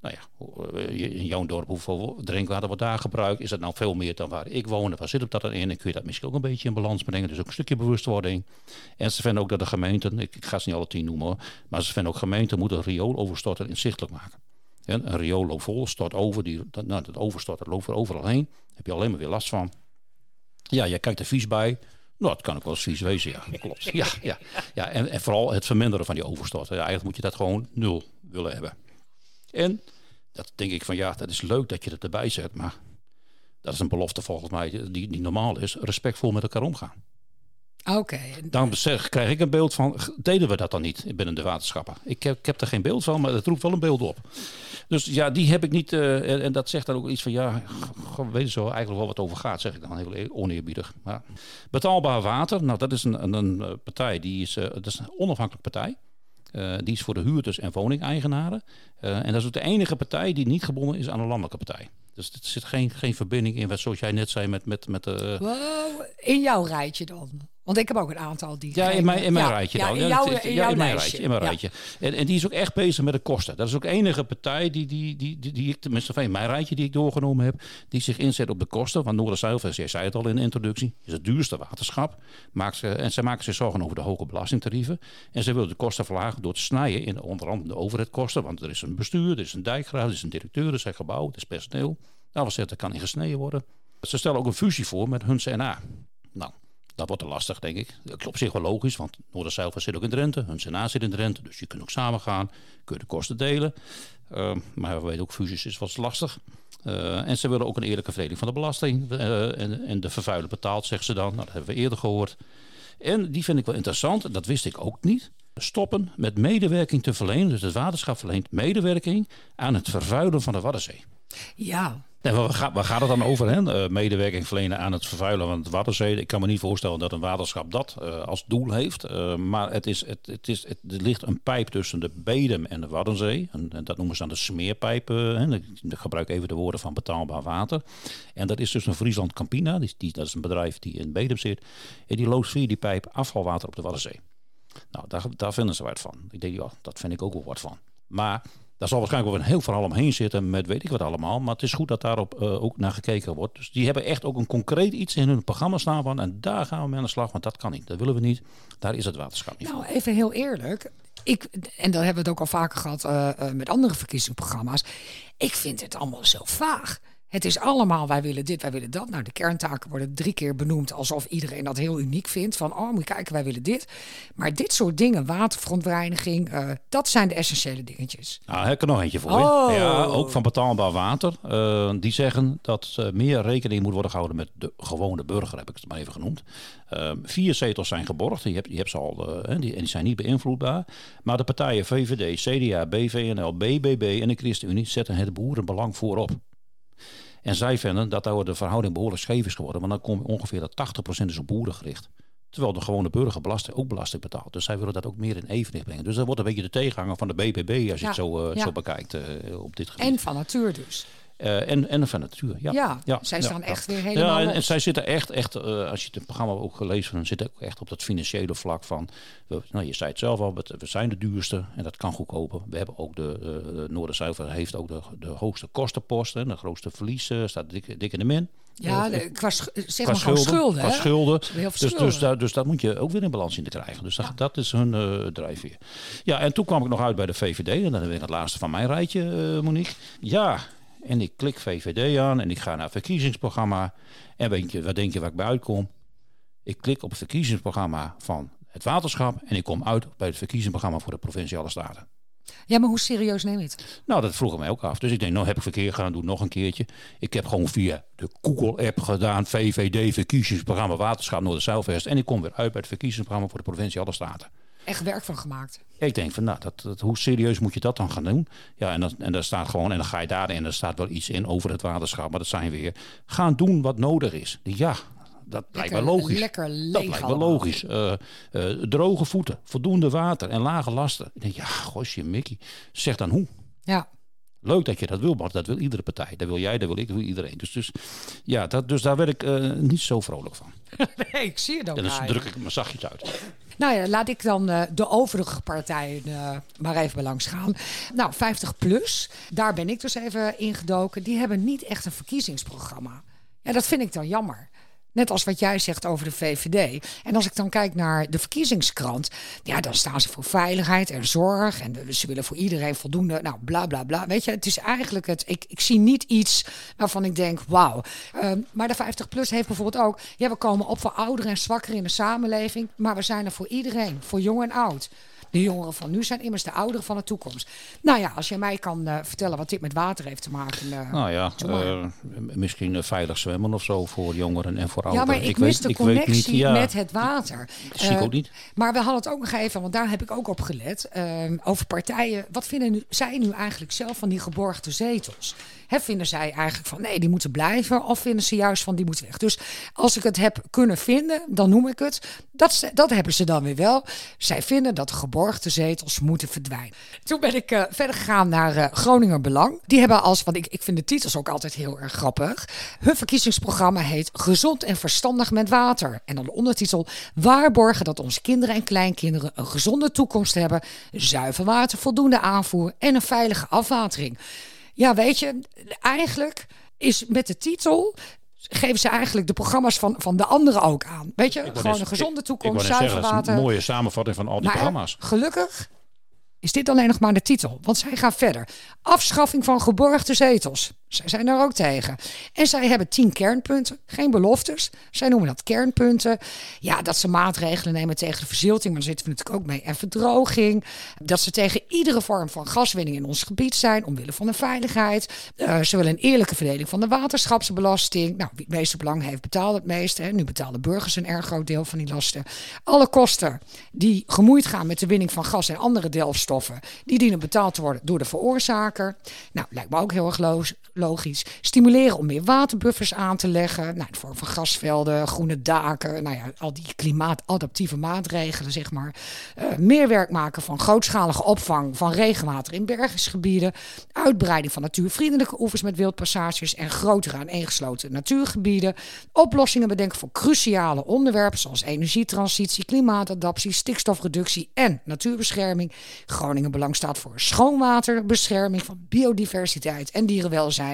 Nou ja, eh, in jouw dorp, hoeveel drinkwater wordt daar gebruikt? Is dat nou veel meer dan waar ik woon? Waar zit op dat dan in? En kun je dat misschien ook een beetje in balans brengen? Dus ook een stukje bewustwording. En ze vinden ook dat de gemeenten, ik, ga ze niet alle tien noemen maar ze vinden ook gemeenten moeten riooloverstorten inzichtelijk maken. En een riool loopt vol, stort over, die, dat, nou, dat overstort, dat loopt er overal heen. Heb je alleen maar weer last van. Ja, je kijkt er vies bij. Nou, het kan ook wel eens vies wezen, ja. Dat klopt. Ja, ja, ja. En, en vooral het verminderen van die overstorten. Eigenlijk moet je dat gewoon nul willen hebben. En dat denk ik van ja, dat is leuk dat je het erbij zet, maar dat is een belofte volgens mij die, die normaal is. Respectvol met elkaar omgaan. Oké. Dan zeg, krijg ik een beeld van, deden we dat dan niet binnen de waterschappen? Ik heb, ik heb er geen beeld van, maar het roept wel een beeld op. Dus ja, die heb ik niet, eh, en, en dat zegt dan ook iets van, ja, we weten zo eigenlijk wel wat over gaat, zeg ik dan heel e- oneerbiedig. Maar betaalbaar water, nou dat is een, een, een eh, partij, die is, eh, dat is een onafhankelijke partij. Eh, die is voor de huurders en woningeigenaren. Eh, en dat is ook de enige partij die niet gebonden is aan een landelijke partij. Dus er zit geen, geen verbinding in, zoals jij net zei, met, met, met de... Wow, in jouw rijtje dan. Want ik heb ook een aantal die. Ja, in mijn, in mijn Ja, rijtje ja, dan. In Ja, jouw, dat is- in jouw in mijn lijstje. rijtje. In mijn Ja. rijtje. En, en die is ook echt bezig met de kosten. Dat is ook de enige partij die, die, die, die, die ik, tenminste van in mijn rijtje die ik doorgenomen heb, die zich inzet op de kosten. Want Noorderzuivel, jij zei het al in de introductie, is het duurste waterschap. Maakt ze, en zij maken zich zorgen over de hoge belastingtarieven. En ze willen de kosten verlagen door te snijden in onder andere de overheidkosten. Want er is een bestuur, er is een dijkgraaf, er is een directeur, er is een gebouw, er is personeel. Nou, wat zegt, er kan in gesneden worden. Ze stellen ook een fusie voor met Huns NA. Nou, dat wordt lastig, denk ik. Dat op zich wel logisch, want Noorderzuiver zit ook in Drenthe. Hun Senaat zit in Drenthe, dus je kunt ook samen gaan. Kun je de kosten delen. Ehm, maar we weten ook, fusies is wat lastig. Eh, en ze willen ook een eerlijke verdeling van de belasting. Eh, en, en de vervuiler betaalt, zeggen ze dan. Nou, dat hebben we eerder gehoord. En die vind ik wel interessant, dat wist ik ook niet. Stoppen met medewerking te verlenen. Dus het waterschap verleent medewerking aan het vervuilen van de Waddenzee. Ja. Nee, waar, gaat, het dan over? Hè? Eh, medewerking verlenen aan het vervuilen van het Waddenzee. Ik kan me niet voorstellen dat een waterschap dat eh, als doel heeft. Eh, maar het is, het, het is, het, er ligt een pijp tussen de Bedem en de Waddenzee. En, dat noemen ze dan de smeerpijp. hè? Ik gebruik even de woorden van betaalbaar water. En dat is dus een Friesland Campina. Die, die, dat is een bedrijf die in Bedem zit. En die loopt via die pijp afvalwater op de Waddenzee. Nou, daar, daar vinden ze wat van. Ik denk, ja, dat vind ik ook wel wat van. Maar daar zal waarschijnlijk wel een heel verhaal omheen zitten met weet ik wat allemaal. Maar het is goed dat daarop eh, ook naar gekeken wordt. Dus die hebben echt ook een concreet iets in hun programma staan van. En daar gaan we mee aan de slag, want dat kan niet. Dat willen we niet. Daar is het waterschap niet Nou, even heel eerlijk. Ik, en dan hebben we het ook al vaker gehad eh, eh, met andere verkiezingsprogramma's. Ik vind het allemaal zo vaag. Het is allemaal, wij willen dit, wij willen dat. Nou, de kerntaken worden drie keer benoemd alsof iedereen dat heel uniek vindt. Van, oh, moet je kijken, wij willen dit. Maar dit soort dingen, waterverontreiniging, eh, dat zijn de essentiële dingetjes. Nou, heb ik er nog eentje voor Oh. Ja, ook van betaalbaar water. Eh, die zeggen dat eh, meer rekening moet worden gehouden met de gewone burger, heb ik het maar even genoemd. Eh, vier zetels zijn geborgd. Je hebt, je hebt ze al, die, en die zijn niet beïnvloedbaar. Maar de partijen VVD, CDA, BVNL, BBB en de ChristenUnie zetten het boerenbelang voorop. En zij vinden dat daar de verhouding behoorlijk scheef is geworden. Want dan kom je ongeveer dat 80% is op boeren gericht. Terwijl de gewone burger belasting, ook belasting betaalt. Dus zij willen dat ook meer in evenwicht brengen. Dus dat wordt een beetje de tegenhanger van de BBB als je Ja, het zo, eh, ja. zo bekijkt eh, op dit gebied. En van natuur dus. Eh, en, en van natuur. Ja, Ja, zij staan echt weer helemaal Ja, en, zij zitten echt, echt eh, als je het programma ook gelezen hebt, zitten ook echt op dat financiële vlak van. We, nou, je zei het zelf al, we, zijn de duurste en dat kan goedkoper. We hebben ook de, uh, de Noorderzuiver heeft ook de, de hoogste kostenposten, de grootste verlies eh, staat dik, dik in de min. Ja, de, qua, zeg maar schulden. Qua schulden. veel Dus, dus, schulden. daar, dus dat moet je ook weer in balans zien te krijgen. Dus dat, dat is hun eh drijfveer. Ja, en toen kwam ik nog uit bij de VVD. En dan ben ik het laatste van mijn rijtje, Monique. Ja, en ik klik VVD aan en ik ga naar verkiezingsprogramma. En weet je, wat denk je waar ik bij uitkom? Ik klik op het verkiezingsprogramma van het waterschap en ik kom uit bij het verkiezingsprogramma voor de Provinciale Staten. Ja, maar hoe serieus neem je het? Nou, dat vroegen mij ook af. Dus ik denk, nou heb ik verkeer gedaan, doe het nog een keertje. Ik heb gewoon via de Google-app gedaan, VVD, verkiezingsprogramma Waterschap Noord-Zuidwest. En ik kom weer uit bij het verkiezingsprogramma voor de Provinciale Staten. Echt werk van gemaakt. Ik denk van, nou, dat, dat, hoe serieus moet je dat dan gaan doen? Ja, en, dat, en daar staat gewoon, en dan ga je daarin, en er staat wel iets in over het waterschap, maar dat zijn weer, gaan doen wat nodig is. Ja, dat lijkt me logisch. Lekker leeg dat lijkt me allemaal. logisch. Eh, eh, droge voeten, voldoende water en lage lasten. Ik denk, ja, gosje Mickey, zeg dan hoe. Ja. Leuk dat je dat wil, maar dat wil iedere partij. Dat wil jij, dat wil ik, dat wil iedereen. Dus, dus, ja, dat, dus daar werd ik eh, niet zo vrolijk van. Nee, ik zie het ook. En dan druk ik me zachtjes uit. Nou ja, laat ik dan eh, de overige partijen eh, maar even bij langs gaan. Nou, 50 plus, daar ben ik dus even ingedoken. Die hebben niet echt een verkiezingsprogramma. Ja, dat vind ik dan jammer. Net als wat jij zegt over de VVD. En als ik dan kijk naar de verkiezingskrant, ja, dan staan ze voor veiligheid en zorg. En ze willen voor iedereen voldoende, nou, bla bla bla. Weet je, het is eigenlijk het. Ik, ik zie niet iets waarvan ik denk, wauw. Ehm, maar de 50PLUS heeft bijvoorbeeld ook, ja, we komen op voor ouderen en zwakkeren in de samenleving. Maar we zijn er voor iedereen, voor jong en oud. De jongeren van nu zijn immers de ouderen van de toekomst. Nou ja, als jij mij kan eh, vertellen wat dit met water heeft te maken. eh, Nou ja, eh, misschien veilig zwemmen of zo voor jongeren en voor ja, ouderen. maar ik, mis de connectie ja, met het water. zie ik ook niet. Maar we hadden het ook nog even, want daar heb ik ook op gelet. over partijen. Wat vinden nu, zij nu eigenlijk zelf van die geborgde zetels? Hè, vinden zij eigenlijk van nee, die moeten blijven? Of vinden ze juist van die moeten weg? Dus als ik het heb kunnen vinden, dan noem ik het. Dat, dat hebben ze dan weer wel. Zij vinden dat de geborgde zetels moeten verdwijnen. Toen ben ik eh, verder gegaan naar eh, Groninger Belang. Die hebben als, want ik, ik vind de titels ook altijd heel erg grappig. Hun verkiezingsprogramma heet Gezond en Verstandig met Water. En dan de ondertitel Waarborgen dat onze kinderen en kleinkinderen een gezonde toekomst hebben. Zuiver water, voldoende aanvoer en een veilige afwatering. Ja, weet je, eigenlijk is met de titel geven ze eigenlijk de programma's van, van de anderen ook aan. Weet je, gewoon een gezonde toekomst, zuiver zeggen, dat is water. een mooie samenvatting van al die Maar programma's. gelukkig is dit alleen nog maar de titel. Want zij gaan verder. Afschaffing van geborgde zetels. Zij zijn daar ook tegen. En zij hebben tien kernpunten. Geen beloftes. Zij noemen dat kernpunten. Ja, dat ze maatregelen nemen tegen de verzilting. Maar daar zitten we natuurlijk ook mee. En verdroging. Dat ze tegen iedere vorm van gaswinning in ons gebied zijn. Omwille van de veiligheid. Eh, ze willen een eerlijke verdeling van de waterschapsbelasting. Nou, wie het meeste belang heeft, betaalt het meeste. Hè. Nu betalen burgers een erg groot deel van die lasten. Alle kosten die gemoeid gaan met de winning van gas en andere delfstoffen, die dienen betaald te worden door de veroorzaker. Nou, lijkt me ook heel erg lo- logisch. Stimuleren om meer waterbuffers aan te leggen. Nou, de vorm van gasvelden, groene daken. Nou ja, al die klimaatadaptieve maatregelen, zeg maar. Eh, meer werk maken van grootschalige opvang van regenwater in bergingsgebieden. Uitbreiding van natuurvriendelijke oevers met wildpassages en grotere aaneengesloten natuurgebieden. Oplossingen bedenken voor cruciale onderwerpen zoals energietransitie, klimaatadaptie, stikstofreductie en natuurbescherming. Groningen Belang staat voor schoonwaterbescherming van biodiversiteit en dierenwelzijn.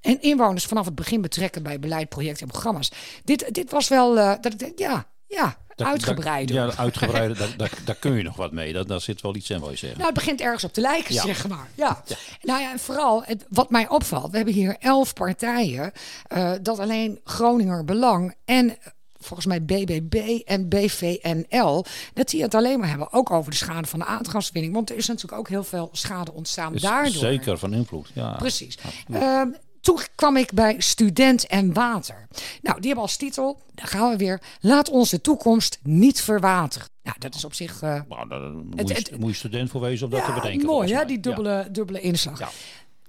En inwoners vanaf het begin betrekken bij beleid, projecten en programma's. Dit, dit was wel, eh, dat ik denk, ja, ja, Daar- uitgebreider. daar- Ja, uitgebreider, daar, daar, daar kun je nog wat mee. Daar, daar zit wel iets in, wil je zeggen. Nou, het begint ergens op te lijken, Ja. zeg maar. Ja. Nou ja, en vooral het, wat mij opvalt, we hebben hier elf partijen, eh, dat alleen Groninger Belang en volgens mij BBB en BVNL, dat die het alleen maar hebben, ook over de schade van de aardgaswinning. Want er is natuurlijk ook heel veel schade ontstaan Is daardoor. zeker van invloed. Ja. Precies. Ehm, toen kwam ik bij Student en Water. Nou, die hebben als titel, daar gaan we weer, laat onze toekomst niet verwateren. Nou, dat is op zich... eh, Nou, daar moet, je, het- moet je student voor wezen om dat te bedenken. mooi hè, die Ja. dubbele, dubbele inslag. Ja.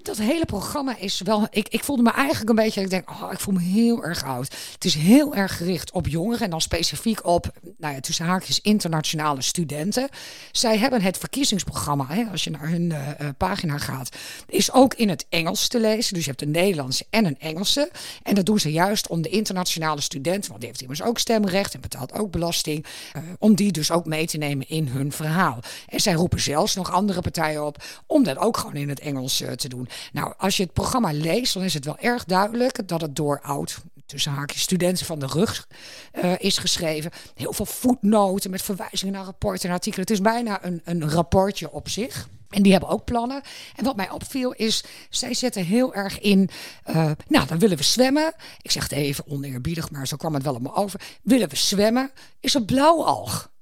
Dat hele programma is wel. Ik, ik voelde me eigenlijk een beetje. Ik denk, oh, ik voel me heel erg oud. Het is heel erg gericht op jongeren en dan specifiek op, nou ja, tussen haakjes internationale studenten. Zij hebben het verkiezingsprogramma, hè, als je naar hun eh, eh, pagina gaat, is ook in het Engels te lezen. Dus je hebt een Nederlandse en een Engelse. En dat doen ze juist om de internationale student, want die heeft immers ook stemrecht en betaalt ook belasting, eh, om die dus ook mee te nemen in hun verhaal. En zij roepen zelfs nog andere partijen op om dat ook gewoon in het Engels te doen. Nou, als je het programma leest, dan is het wel erg duidelijk dat het door oud tussen haakjes studenten van de rug eh, is geschreven. Heel veel voetnoten met verwijzingen naar rapporten en artikelen. Het is bijna een, een rapportje op zich. En die hebben ook plannen. En wat mij opviel is, zij zetten heel erg in, eh, nou dan willen we zwemmen. Ik zeg het even oneerbiedig, maar zo kwam het wel op me over. Willen we zwemmen, is er blauwalg.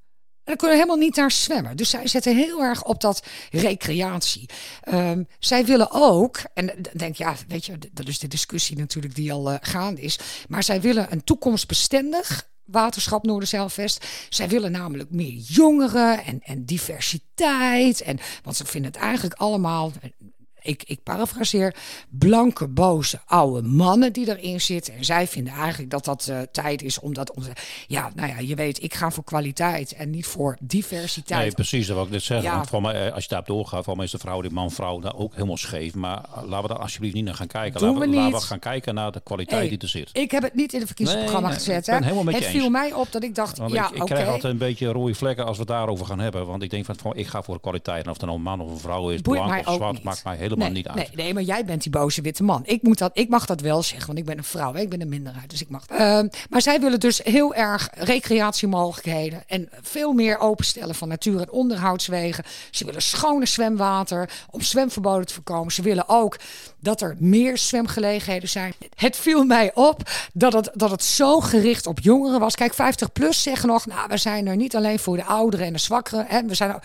En dan kunnen helemaal niet naar zwemmen. Dus zij zetten heel erg op dat recreatie. Ehm, zij willen ook, en denk ja, weet je, dat is de discussie natuurlijk die al uh, gaande is. Maar zij willen een toekomstbestendig waterschap Noorderzeilvest. Zij willen namelijk meer jongeren en, en diversiteit. En, want ze vinden het eigenlijk allemaal, ik, ik parafraseer, blanke, boze, oude mannen die erin zitten. En zij vinden eigenlijk dat dat uh, tijd is omdat onze. Ja, nou ja, je weet, ik ga voor kwaliteit en niet voor diversiteit. Nee, precies, dat wil ik net zeggen. Ja. voor mij, eh, als je daarop doorgaat, voor mij is de vrouw, die man-vrouw, daar ook helemaal scheef. Maar eh, laten we daar alsjeblieft niet naar gaan kijken. Doen laten we, laten we gaan kijken naar de kwaliteit die er zit. Ik heb het niet in het verkiezingsprogramma nee, gezet. Hè? het viel mij op dat ik dacht, want ja, ik, ik krijg altijd een beetje rode vlekken als we daarover gaan hebben. Want ik denk van, ik ga voor kwaliteit. En of het nou een man of een vrouw is, Boeit blank of zwart, maakt mij helemaal niet uit. Nee, nee, maar jij bent die boze witte man. Ik, moet dat, ik mag dat wel zeggen, want ik ben een vrouw. Hè? Ik ben een minderheid, dus ik mag uh, maar zij willen dus heel erg recreatiemogelijkheden en veel meer openstellen van natuur- en onderhoudswegen. Ze willen schone zwemwater om zwemverboden te voorkomen. Ze willen ook dat er meer zwemgelegenheden zijn. Het viel mij op dat het, dat het zo gericht op jongeren was. Kijk, 50 plus zeggen nog, nou, we zijn er niet alleen voor de ouderen en de zwakkeren. Hè? We zijn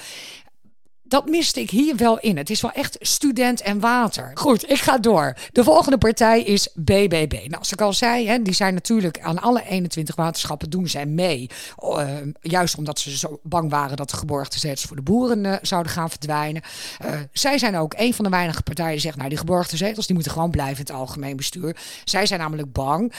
dat miste ik hier wel in. Het is wel echt student en water. Goed, ik ga door. De volgende partij is BBB. Nou, als ik al zei, hè, die zijn natuurlijk aan alle 21 waterschappen doen zij mee. Uh, juist omdat ze zo bang waren dat de geborgde voor de boeren uh, zouden gaan verdwijnen. Uh, zij zijn ook een van de weinige partijen die zegt, nou die geborgde zetels die moeten gewoon blijven in het algemeen bestuur. Zij zijn namelijk bang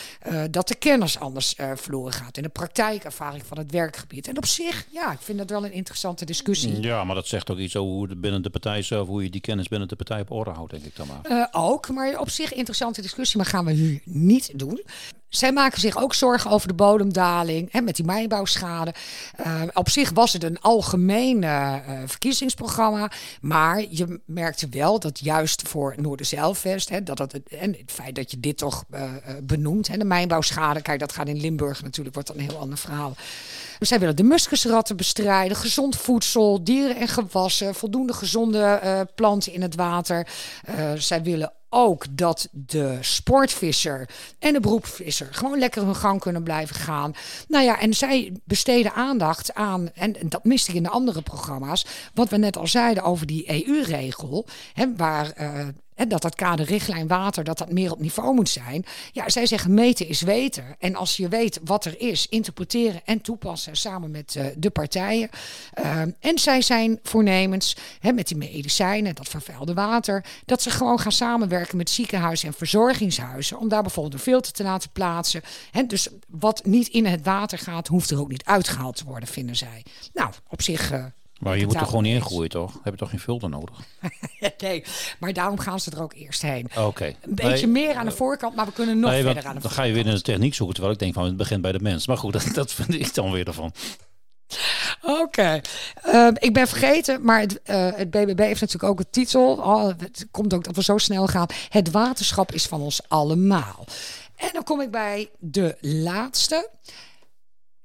dat de kennis anders verloren gaat. In de praktijkervaring van het werkgebied. En op zich, ja, ik vind dat wel een interessante discussie. Ja, maar dat zegt ook iets hoe binnen de partij zelf, hoe je die kennis binnen de partij op orde houdt, denk ik dan maar. Uh, ook, maar op zich interessante discussie, maar gaan we nu niet doen. Zij maken zich ook zorgen over de bodemdaling hè, met die mijnbouwschade. Uh, op zich was het een algemeen uh, verkiezingsprogramma. Maar je merkte wel dat juist voor Noorderzeilvest... Hè, dat het, en het feit dat je dit toch uh, benoemt, hè, de mijnbouwschade... kijk, dat gaat in Limburg natuurlijk, wordt dan een heel ander verhaal. Zij willen de muskusratten bestrijden, gezond voedsel, dieren en gewassen... voldoende gezonde planten in het water. zij willen ook dat de sportvisser en de beroepsvisser gewoon lekker hun gang kunnen blijven gaan. Nou ja, en zij besteden aandacht aan, en dat miste ik in de andere programma's, wat we net al zeiden over die EU-regel, waar. Uh, dat dat kaderrichtlijn water, dat dat meer op niveau moet zijn. Ja, zij zeggen meten is weten. En als je weet wat er is, interpreteren en toepassen samen met uh, de partijen. Uh, en zij zijn voornemens hè, met die medicijnen, dat vervuilde water, dat ze gewoon gaan samenwerken met ziekenhuizen en verzorgingshuizen. Om daar bijvoorbeeld een filter te laten plaatsen. Hè, dus wat niet in het water gaat, hoeft er ook niet uitgehaald te worden, vinden zij. Nou, op zich uh, maar je moet er gewoon in groeien, toch? Heb je toch geen filter nodig? nee, maar daarom gaan ze er ook eerst heen. Oké. Een beetje meer aan de voorkant, maar we kunnen nog verder aan de dan voorkant. Dan ga je weer in de techniek zoeken, terwijl ik denk van het begint bij de mens. Maar goed, dat, dat vind ik dan weer ervan. Oké. Okay. Uh, ik ben vergeten, maar het, uh, het, BBB heeft natuurlijk ook een titel. Oh, het komt ook dat we zo snel gaan. Het waterschap is van ons allemaal. En dan kom ik bij de laatste.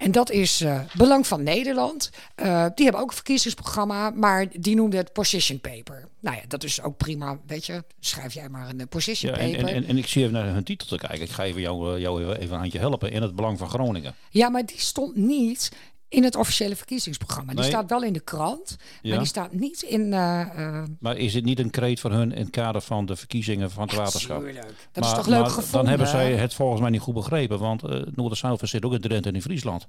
En dat is uh, Belang van Nederland. Uh, die hebben ook een verkiezingsprogramma, maar die noemde het position paper. Nou ja, dat is ook prima, weet je. Schrijf jij maar een position ja, paper. En, en, en, ik zie even naar hun titel te kijken. Ik ga even jou, jou even een handje helpen in het Belang van Groningen. Ja, maar die stond niet in het officiële verkiezingsprogramma. Die Nee. staat wel in de krant, Ja. maar die staat niet in... eh, eh, Maar is het niet een kreet van hun in het kader van de verkiezingen van het waterschap? tuurlijk. Dat maar, is toch leuk gevonden? Dan hebben zij het volgens mij niet goed begrepen, want uh, Noorderzuiver zit ook in Drenthe en in Friesland.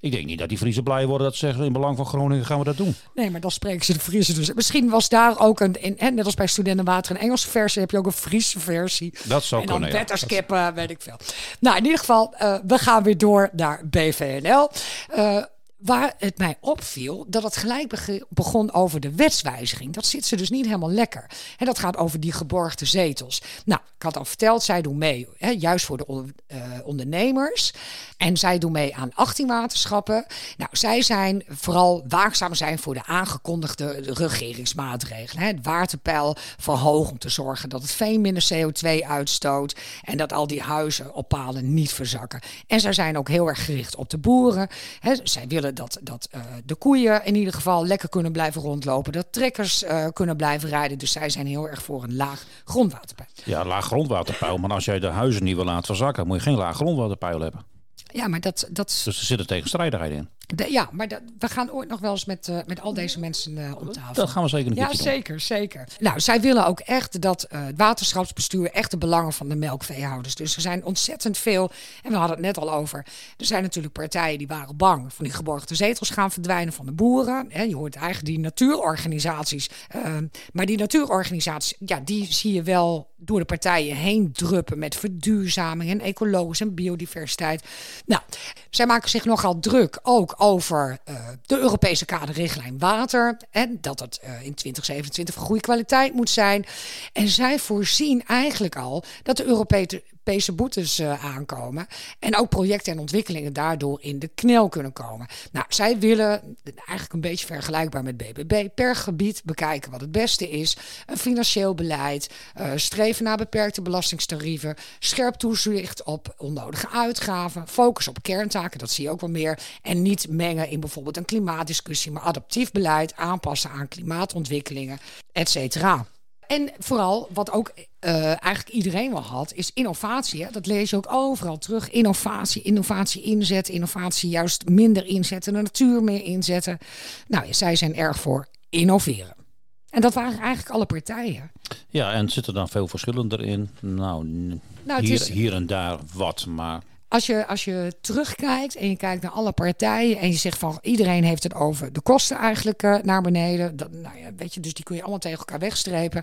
Ik denk niet dat die Friesen blij worden dat ze zeggen in belang van Groningen gaan we dat doen. Nee, maar dan spreken ze de Friese dus. Misschien was daar ook een, in, hè, net als bij Studentenwater, een Engelse versie, heb je ook een Friese versie. Dat zou en dan kunnen, ja. wetterskippen, weet ik veel. Nou, in ieder geval, eh, we gaan weer door naar BVNL. Eh, waar het mij opviel, dat het gelijk begon over de wetswijziging. Dat zit ze dus niet helemaal lekker. En dat gaat over die geborgde zetels. Nou, ik had al verteld, zij doen mee, hè, juist voor de eh, ondernemers. En zij doen mee aan 18 waterschappen. Nou, zij zijn vooral waakzaam zijn voor de aangekondigde regeringsmaatregelen. Hè. Het waterpeil verhogen om te zorgen dat het veen minder CO2 uitstoot. En dat al die huizen op palen niet verzakken. En zij zijn ook heel erg gericht op de boeren. Hè. Zij willen dat, dat eh, de koeien in ieder geval lekker kunnen blijven rondlopen. Dat trekkers eh, kunnen blijven rijden. Dus zij zijn heel erg voor een laag grondwaterpeil. Ja, laag grondwaterpeil, maar als jij de huizen niet wil laten verzakken, moet je geen laag grondwaterpeil hebben. Ja, maar dat, dat, Dus er zit een tegenstrijdigheid in. De- ja, maar dat- we gaan ooit nog wel eens met, eh, met al deze mensen eh om tafel. Dat gaan we zeker een Ja, doen. zeker, zeker. Nou, zij willen ook echt dat eh, het waterschapsbestuur echt de belangen van de melkveehouders. Dus er zijn ontzettend veel, en we hadden het net al over. Er zijn natuurlijk partijen die waren bang van die geborgde zetels gaan verdwijnen van de boeren. Hè, je hoort eigenlijk die natuurorganisaties. eh, maar die natuurorganisaties, ja, die zie je wel door de partijen heen druppen met verduurzaming en ecologisch en biodiversiteit. Nou, zij maken zich nogal druk ook over eh, de Europese kaderrichtlijn water. En dat het eh, in 2027 van goede kwaliteit moet zijn. En zij voorzien eigenlijk al dat de Europese Europese boetes eh, aankomen. En ook projecten en ontwikkelingen daardoor in de knel kunnen komen. Nou, zij willen eigenlijk een beetje vergelijkbaar met BBB per gebied bekijken wat het beste is. Een financieel beleid, eh, streven naar beperkte belastingtarieven, scherp toezicht op onnodige uitgaven, focus op kerntaken, dat zie je ook wel meer. En niet mengen in bijvoorbeeld een klimaatdiscussie, maar adaptief beleid, aanpassen aan klimaatontwikkelingen, et cetera. En vooral, wat ook eh, eigenlijk iedereen wel had, is innovatie. Hè? Dat lees je ook overal terug. Innovatie, innovatie inzetten, innovatie juist minder inzetten, de natuur meer inzetten. Nou, ja, zij zijn erg voor innoveren. En dat waren eigenlijk alle partijen. Ja, en zitten dan veel verschillen erin? Nou, Nou, hier, is- hier en daar wat, maar Als je, als je terugkijkt en je kijkt naar alle partijen en je zegt van iedereen heeft het over de kosten eigenlijk eh, naar beneden. Dat, nou ja, weet je, dus die kun je allemaal tegen elkaar wegstrepen.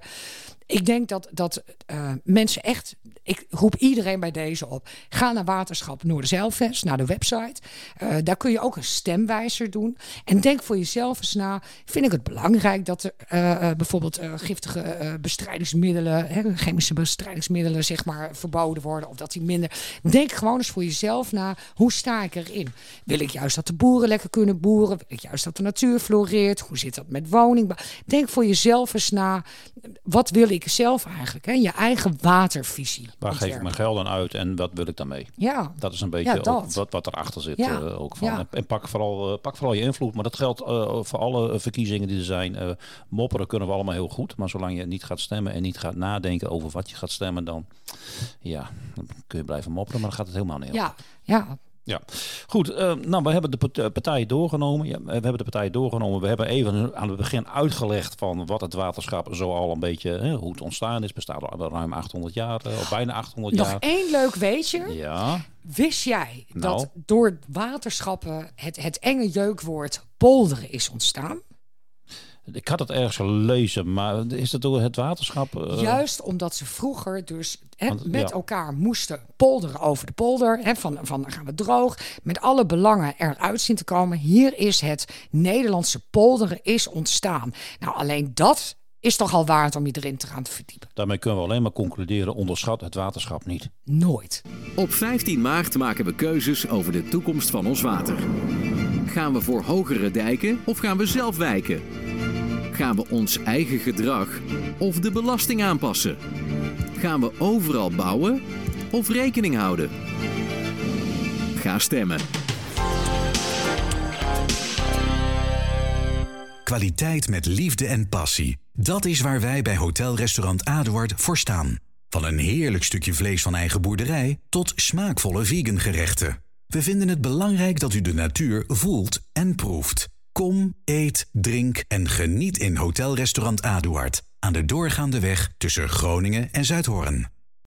Ik denk dat, dat eh, mensen echt, ik roep iedereen bij deze op. Ga naar Waterschap Noorderzeilvest, naar de website. Eh, daar kun je ook een stemwijzer doen. En denk voor jezelf eens na, vind ik het belangrijk dat er eh, bijvoorbeeld giftige bestrijdingsmiddelen, hè, chemische bestrijdingsmiddelen zeg maar verboden worden. Of dat die minder. Denk gewoon eens voor jezelf na, hoe sta ik erin? Wil ik juist dat de boeren lekker kunnen boeren? Wil ik juist dat de natuur floreert? Hoe zit dat met woningbouw? Denk voor jezelf eens na, wat wil ik zelf eigenlijk? Hè? Je eigen watervisie. waar geef ik mijn geld aan uit en wat wil ik daarmee? Ja, Dat is een beetje Ja, ook wat, wat erachter zit. Ja, eh, ook van. ja. En, pak, vooral, eh, pak vooral je invloed. Maar dat geldt eh, voor alle verkiezingen die er zijn. Mopperen kunnen we allemaal heel goed. Maar zolang je niet gaat stemmen en niet gaat nadenken over wat je gaat stemmen, dan, ja, dan kun je blijven mopperen. Maar dan gaat het helemaal niet. ja, ja. Ja, goed. eh, nou, we hebben de eh, partijen doorgenomen. Ja, we hebben de partijen doorgenomen. We hebben even aan het begin uitgelegd van wat het waterschap zo al een beetje, hè, hoe het ontstaan is. Bestaat al ruim 800 jaar, eh, of bijna 800 Nog jaar. één leuk weetje. Ja, Wist jij Nou. dat door waterschappen het, het enge jeukwoord polderen is ontstaan? Ik had het ergens gelezen, maar is het door het waterschap? eh, Juist omdat ze vroeger dus hè, Want, met ja. elkaar moesten polderen over de polder. Hè, van, van gaan we droog, met alle belangen eruit zien te komen. Hier is het Nederlandse polderen is ontstaan. Nou, alleen dat is toch al waard om je erin te gaan verdiepen. Daarmee kunnen we alleen maar concluderen, onderschat het waterschap niet. Nooit. Op 15 maart maken we keuzes over de toekomst van ons water. Gaan we voor hogere dijken of gaan we zelf wijken? Gaan we ons eigen gedrag of de belasting aanpassen? Gaan we overal bouwen of rekening houden? Ga stemmen. Kwaliteit met liefde en passie. Dat is waar wij bij Hotel Restaurant Aduard voor staan. Van een heerlijk stukje vlees van eigen boerderij tot smaakvolle vegan gerechten. We vinden het belangrijk dat u de natuur voelt en proeft. Kom, eet, drink en geniet in Hotel Restaurant Aduard. Aan de doorgaande weg tussen Groningen en Zuidhoorn.